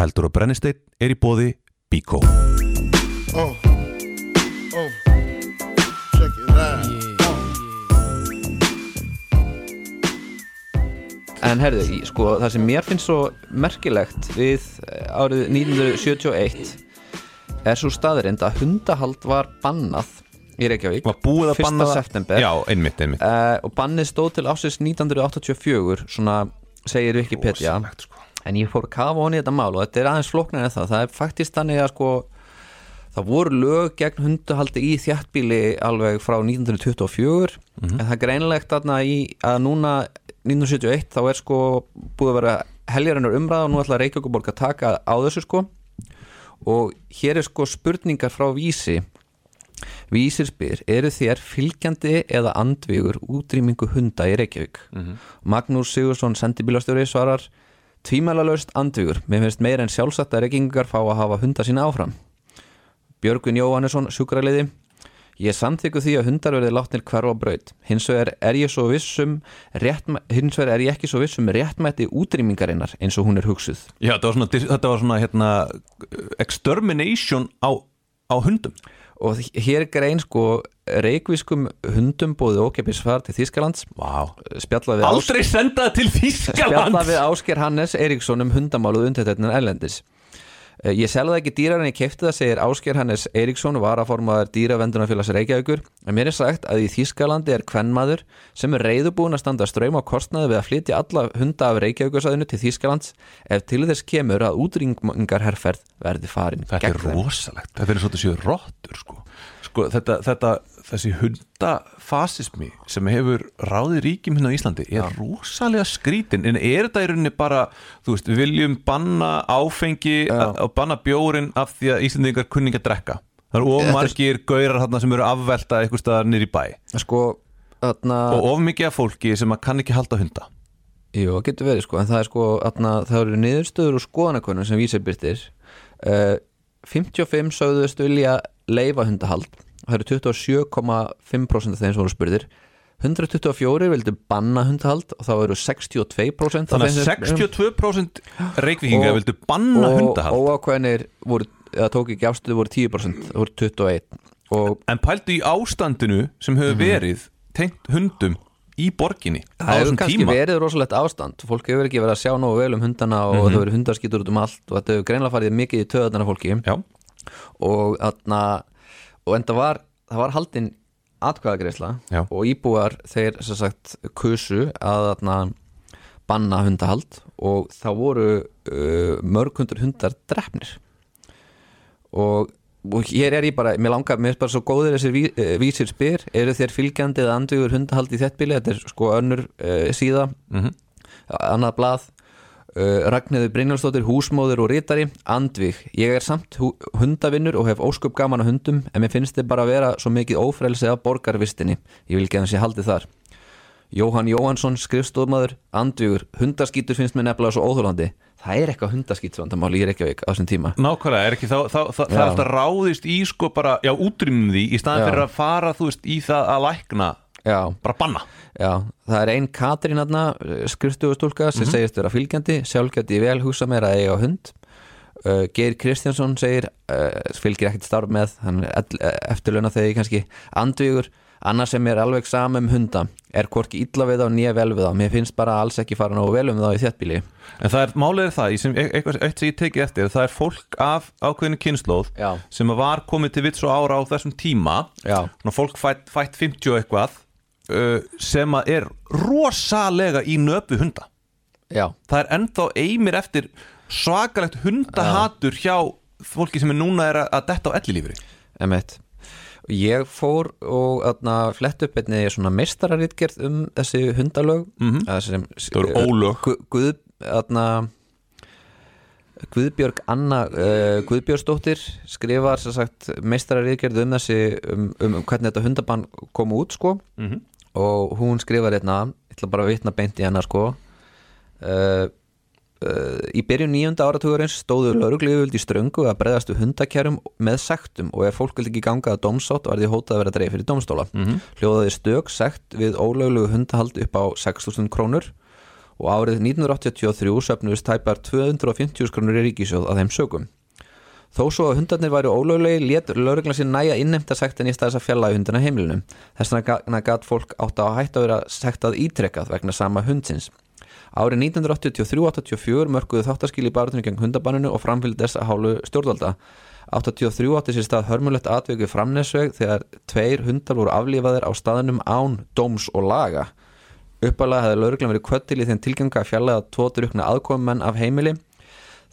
Eldur og brennisteinn er í bóði Bíkó Oh, oh, check it out. En herðu, í- sko, það sem mér finnst svo merkilegt við eh, árið 1971 er svo staðurind að hundahald var bannað í Reykjavík Var búið að 1. banna það? september Já, einmitt, einmitt uh, og bannið stóð til ásins 1984 svona segir Wikipedia sko. En ég fór að kafa honi þetta mál og þetta er aðeins flóknar en það. Það er faktist þannig að sko það voru lög gegn hundahaldi í þjættbíli alveg frá 1924 en það er greinlegt að núna 1971 þá er sko búið að vera heljarinnar umræða og nú ætla Reykjavíkuborg að taka á þessu sko. Og hér er sko spurningar frá vísi. Vísir spyr, eru þér fylgjandi eða andvígur útrýmingu hunda í Reykjavík? Magnús Sigursson sendibílastjóri svarar tvímælalaust andvígur, mér finnst meira en sjálfsagt að reykingar fá að hafa hunda sína áfram. Björgun Jóhannesson, sjúkraliði Ég samþykku því að hundar verði látnir hverfa braut. Hins vegar er ég vissum réttmæ... hins vegar er ég ekki svo vissum réttmætti útrýmingarinnar eins og hún er hugsuð. Já, þetta var svona, þetta var svona hérna, extermination á, á hundum Og hér grein sko reykvískum hundum búið ókepis far til við Ás- Aldrei senda það til Þískaland við Ásker Hannes Eiríksson um hundamáluð undirtættin erlendis. Eh, Ég selði ekki dýrar en ég kefti það segir Ásker Hannes Eiríksson varaformaður dýravendunarfélags Reykjavíkur. En mér er sagt að í Þískalandi er kvennmaður sem er reyðubúin að standa ströym á kostnaði við að flytja alla hunda af Reykjavíkursæðinu til Þískalands ef til þess kemur að útrýmingarherferð verði farin Þetta er rosalegt, þetta er svolítið séu rottur sko. Sko, þetta, þetta, þessi hundafasismi sem hefur ráðið ríkjum hérna á Íslandi er rosalega skrítin en er þetta í rauninni bara, þú veist, við viljum banna áfengi Já. og banna bjórin af því að Íslandingar kunninga drekka? Það eru of Þetta er- margir gaurar þarna sem eru afvelta eitthvað staðar nýr í bæ. Sko, þarna og of mikið af fólki sem kann ekki halda hunda. Jú, það getur verið sko, en það er sko atna, það eru niðurstöður og skoðanakonum sem vísir byrtir uh, 55 sögðust vilja leifa hundahald. Það eru 27,5% af þeim sem voru spurðir. 124 vildu banna hundahald og þá eru 62% af þannig að sem- 62% reykvíkinga Og- vildu banna og hundahald. voru, eða tók ekki afstöðu voru 10% það voru 21 og En pældu í ástandinu sem hefur verið tengt hundum í borginni það hefur kannski tíma. verið rosalegt ástand. Fólk hefur ekki verið að sjá nógu vel um hundana og það verið hundarskítur út um allt og þetta hefur greinlega farið mikið í töðarnar fólki. Já, og þarna og en það var, það var haldin atkvæðagreisla og íbúar þeir sem sagt kusu að þarna banna hundahald og þá voru uh, mörg hundur hundar drefnir og, og hér er ég bara, mér langar, mér er bara svo góðir þessir ví, uh, vísir spyr, eru þér fylgjandi eða andvígur hundahald í þettbíli, þetta er sko önnur uh, síða, Mhm. annað blað. Uh, Ragnhildur Brynjálfsdóttir, húsmóður og rítari Andvíg, ég er samt hundavinnur og hef ósköp gaman á hundum en mér finnst þið bara að vera svo mikið ófrelsi af borgarvistinni, ég vil ekki að hans ég haldi þar Jóhann Jóhansson skrifstofmaður, Andvígur. Hundaskítur finnst mér nefnilega svo óþólandi það er eitthvað hundaskítsvandamál í Reykjavík á þessum tíma. Nákvæmlega, er ekki þá, þá, þá, það er alltaf ráðist í sko bara, já, útrýmum því í staðan fyrir að fara, þú veist, í það að lækna. Já, bara banna. Já, það er ein Katrín aðna skrifstofustúlka sem segist vera fylgjandi. Sjálf geti ég vel hugsa mér að eiga hund. Uh, Geir Kristjánsson segir uh, fylgir ekkert starf með. Hann er eftirlauna þegar kannski. Andvígur annars sem er alveg sama um hunda er hvorki illa við þá nýja vel við þá mér finnst bara alls ekki fara nógu vel um þá í þéttbíli en það er, málið er það, sem, e- eitthvað, eitt sem ég tekið eftir það er fólk af ákveðinu kynnslóð sem var komið til vits og ára á þessum tíma. Fólk fætt, fætt 50 og eitthvað uh, sem er rosalega í nöpu hunda. Já, það er ennþá eimir eftir svakalegt hundahatur hjá fólki sem er núna er að, detta á ellilífri emitt Ég fór og atna, flett upp einni svona meistararítgerð um þessi hundalög mm sem, Það eru ólög. Gu- Guð, atna, Guðbjörg Anna uh, Guðbjörgsdóttir skrifar meistararítgerð um þessi um, um, um hvernig þetta hundabann kom út sko Mhm. og hún skrifar hérna ég ætla bara að vitna beint í hennar sko Uh, í byrjun nýjunda áratugurins stóðu lauruglífjöld í ströngu að breyðast við hundakærum með sektum og ef fólk vildi ekki ganga að dómsátt var því hótað að vera dreif fyrir dómstóla Mhm. hljóðaði stök sekt við ólöglegu hundahald upp á 6.000 krónur og árið 1983 söfnuðist tæpar 250 skrónur í ríkisjóð að þeim sögum. Þó svo að hundarnir væri ólöglegi lét lauruglan sér næja innemta sektin í staðis að fjalla í hundana heimilunum. Þess vegna gæt fólk átt að hætta að vera sektað ítrekkað vegna sama hundsins. Árið 1983-84 mörguðu þáttaskil í barutunni gegn hundabanninu og framfylgd þess að hálu stjórnvalda. 83 átti sér stað hörmulegt atveiku framnesveg þegar tveir hundar voru aflífaðir á staðinum án, dóms og laga. Uppalega hefði lauruglan verið kvöttil í þenn tilganga að fjallaða tvo drukna aðkomumenn af heimili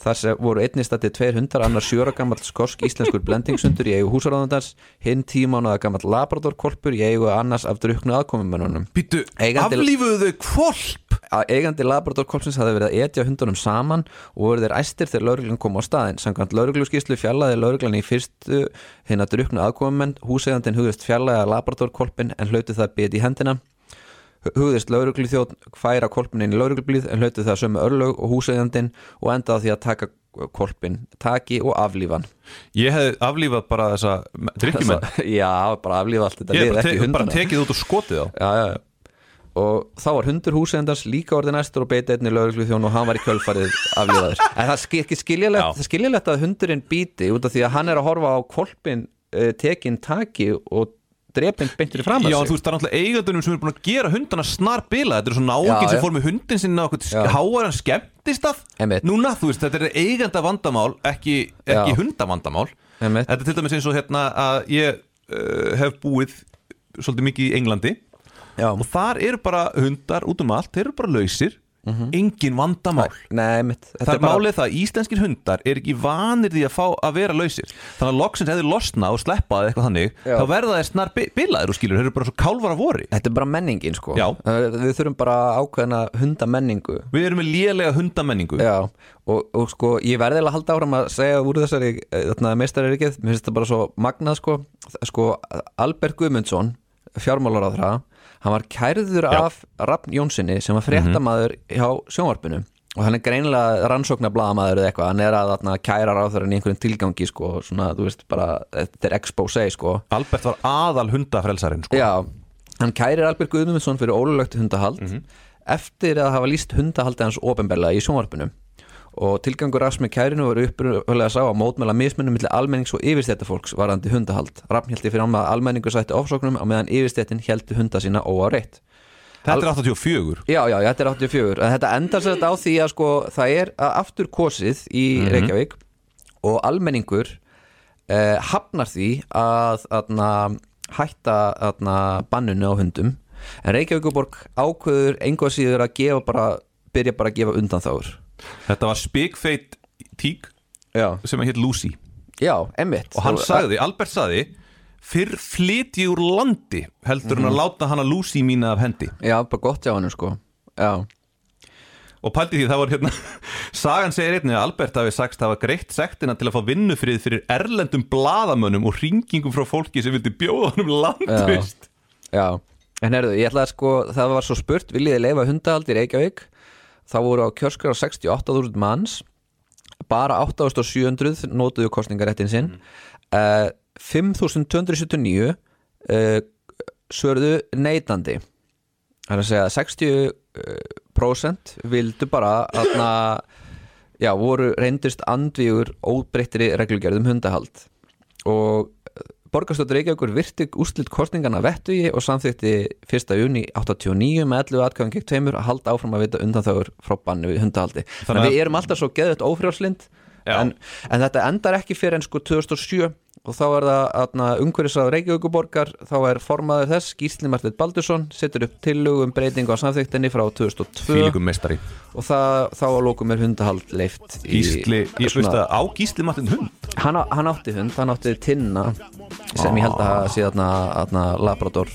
þar voru einnig stættið tveir hundar annar sjóra gammal skorsk íslenskur blendingsundur í eigu húsaráðandans hinn tímánaða gammal labradorkolpur í eigu annars af druknu aðkomumennunum Býtu, aflífuðu þau kvolp eigandi labradorkolpsins hafði verið að etja hundunum saman og voru þeir æstir þegar lauruglan kom á staðinn. Samkvæmt laurugluskíslu fjallaði lauruglan í fyrstu hinn að druknu aðkomumenn húsegandin hugðist fjallaði labradorkolpin en hlauti það bit í hendina hugðist lauruglu þjótt færa kolpin inn í lauruglublíð en hlauti það sömu örlög og húsegandin og endaði því að taka kolpin taki og aflífan Ég hefði aflífað bara þessa drikkjumenn já, bara aflífa allt þetta Ég hef bara, te bara tekið út og skotið á já, já, já. og þá var hundur húsendars líka orðin næstur og beiti einni lauruglu þjón og hann var í kjölfarið aflífaður. En það er ekki skiljalegt, skiljalegt að hundurinn bíti út af því að hann er að horfa á kolpin uh, tekin taki og drepinn beintur í fram Já, þú veist, það er náttúrulega eigendunum sem eru búin að gera hundana snar bila Þetta er svona náungin sem fór með hundin sinna háar en skemmtist Einmitt. Núna, þú veist, þetta er eigenda vandamál ekki, ekki hundavandamál. Þetta er til dæmis eins og hérna að ég uh, hef búið svolítið mikið í Englandi. Já. og þar eru bara hundar út um allt, þeir eru bara lausir engin vandamál. Nei, mitt, Það er bara- málið það að íslenskir hundar er ekki vanir því að fá að vera lausir. Þannig að loksins hefði losna og sleppa eða eitthvað þannig Já. þá verða þeir snar bi- bilaðir og skilur þeir eru bara svo kálvar af vori. Þetta er bara menningin sko. Já. Við þurfum bara ákveðna hundamenningu. Við erum með lélega hundamenningu. Já, og, og sko ég verði eiginlega að halda áfram að segja úr þessari þarna meistararíkið, mér finnst þetta bara svo magnað sko, sko Albert Guðmundsson, fjármálaráðra hann var kærður Já. af Rafn Jónssoni sem var fréttamaður hjá sjónvarpinu. Og hann er greinilega rannsóknar blaðamaður eða eitthvað, hann er að þarna, kæra ráðurinn í einhverjum tilgangi sko, svona, þú veist, bara þetta er expose sko. Albert var aðal hundafrelsarinn sko. Já, hann kærir Albert Guðmundsson fyrir ólulögt hundahald eftir að hafa líst hundahaldi hans ofinberlega í sjónvarpinu og tilgangur Rafs með kærinu var uppröðulega sá að mótmæla mismunum millir almennings og yfirstættafólks varandi hundahald. Rafn heldur fyrir án að almenningu sætti ofsóknum á meðan yfirstættin heldur hunda sína óáreitt. Þetta er 84 Já, já, þetta er 84 en þetta endar sér þetta á því að sko það er að aftur kosið í Reykjavík og almenningur eh, hafnar því að atna, hætta atna, bannunu á hundum. En Reykjavíkuborg ákveður einhvað síður að gefa bara byrja bara að gefa undan þáur Þetta var spikfeit tík Já, sem heit Lucy. Já, emmitt og hann sagði, Albert sagði fyrr flyt ég úr landi heldur hann að láta hana Lucy mína af hendi. Já, bara gott hjá hann sko. Já, og pældi því það var hérna sagan segir einnig að Albert hafi sagst hafa greitt sektina til að fá vinnufrið fyrir erlendum bladamönnum og ringingum frá fólki sem vildi bjóða honum landvist Já, en herðu, ég ætla að sko það var svo spurt, viljið þið leifa hundahald í Reykjavík þá voru á kjörskar á 68.000 manns. Bara 8.700 notuðu kostningaréttin sinn. Mm. 5.279 uh, svörðu neitandi. Það er að segja 60% vildu bara aðna, já, voru reyndist andvígur óbreyttri reglugerðum hundahald. Og Borgarstóttur Reykjavíkur virti úrslit kostningana vettugi og samþýtti 1. júni 89 með 11 atkvæðan gegn tveimur að halda áfram að vita undanþáður frá bannu við hundahaldi. Þannig að við erum alltaf svo geðut ófrjálslind Já. en, en þetta endar ekki fyrir en sko 2007 og þá er það umhverfisrað Reykjavíkuborgar þá er formaður þess Gísli Martið Baldursson setur upp tillögu um breytingu á samþýttinni frá 2002 fílíkum mestari og það, þá lókum er hundahald leift í- Gísli, ég svona- veist að á Gísli Martin hund hann, hann átti hund, hann átti tinna sem ég held að sé þarna, þarna Labrador.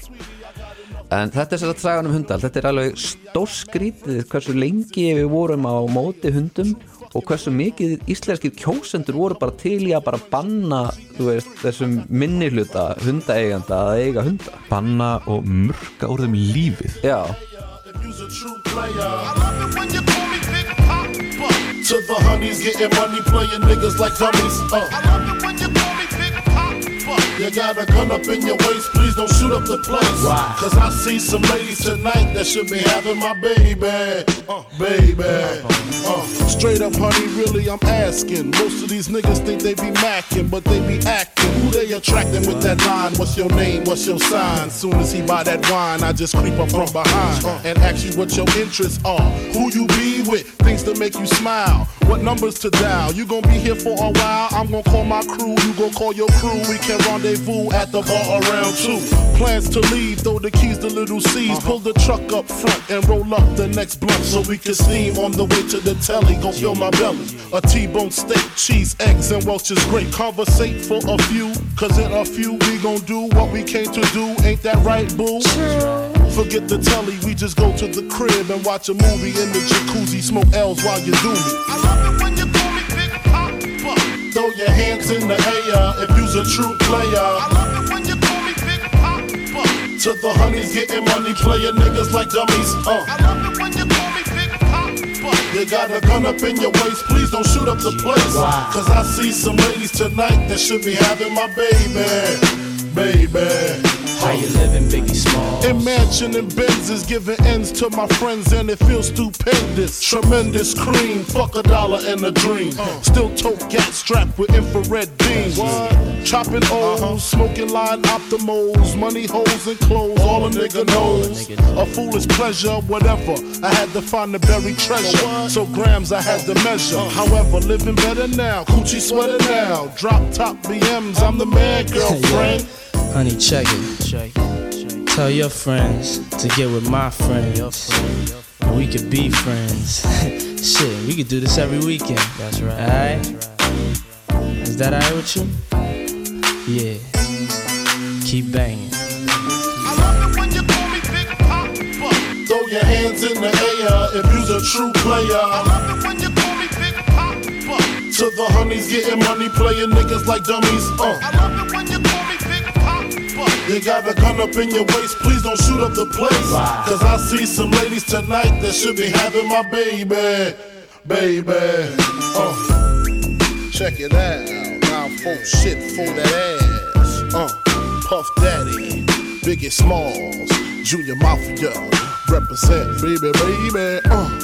En þetta er sér að sagan um hundal. Þetta er alveg stórskrítið hversu lengi við vorum á móti hundum og hversu mikið íslenskir kjósendur voru bara til í að bara banna þú veist, þessum minnihluta hundaeiganda að eiga hunda. Banna og murka úr þeim lífið. Já, To the honeys, getting money, playing niggas like dummies. Uh. I love it when you call me. You got a gun up in your waist, please don't shoot up the place. Why? Cause I see some ladies tonight that should be having my baby. Uh, baby. Uh, straight up, honey, really, I'm asking. Most of these niggas think they be macking, but they be acting. Who they attracting with that line? What's your name? What's your sign? Soon as he buy that wine, I just creep up from behind and ask you what your interests are. Who you be with? Things to make you smile. What numbers to dial? You gonna be here for a while? I'm gonna call my crew. You gonna call your crew. We can rendezvous at the bar around two. Plans to leave, throw the keys to little C's. Pull the truck up front and roll up the next blunt so we can steam on the way to the telly. Go fill my belly. A T-bone steak, cheese, eggs, and Welch's grape. Conversate for a few, cause in a few we gon' do what we came to do. Ain't that right, boo? Forget the telly, we just go to the crib and watch a movie in the jacuzzi. Smoke L's while you do me. Throw your hands in the air if you's a true player. I love it when you call me Big Papa. To the honeys getting money, playing niggas like dummies. Uh. I love it when you call me Big Papa. You got a gun up in your waist, please don't shoot up the place. Why? Cause I see some ladies tonight that should be having my baby. Baby. How you living, Biggie Smalls? Imagine and Benzes giving ends to my friends and it feels stupendous. Tremendous cream, fuck a dollar and a dream. Still tote gas strapped with infrared beams. Chopping O's, smoking line optimals, money holes and clothes, all a nigga knows. A foolish pleasure, whatever. I had to find the buried treasure, so grams I had to measure. However, living better now, coochie sweater now. Drop top BMs, I'm the man, girlfriend. Honey, check it. Tell your friends to get with my friends. And we could be friends. Shit, we could do this every weekend. That's right. Alright? Is that alright with you? Yeah. Keep banging. I love it when you call me Big Papa. Throw your hands in the air if you's a true player. I love it when you call me Big Papa. To the honeys getting money, playing niggas like dummies. Uh. You got a gun up in your waist, please don't shoot up the place. Cause I see some ladies tonight that should be having my baby. Baby. Uh. Check it out. Now folk shit for that ass. Uh, Puff Daddy, Biggie Smalls, Junior Mafia, represent baby, baby. Uh.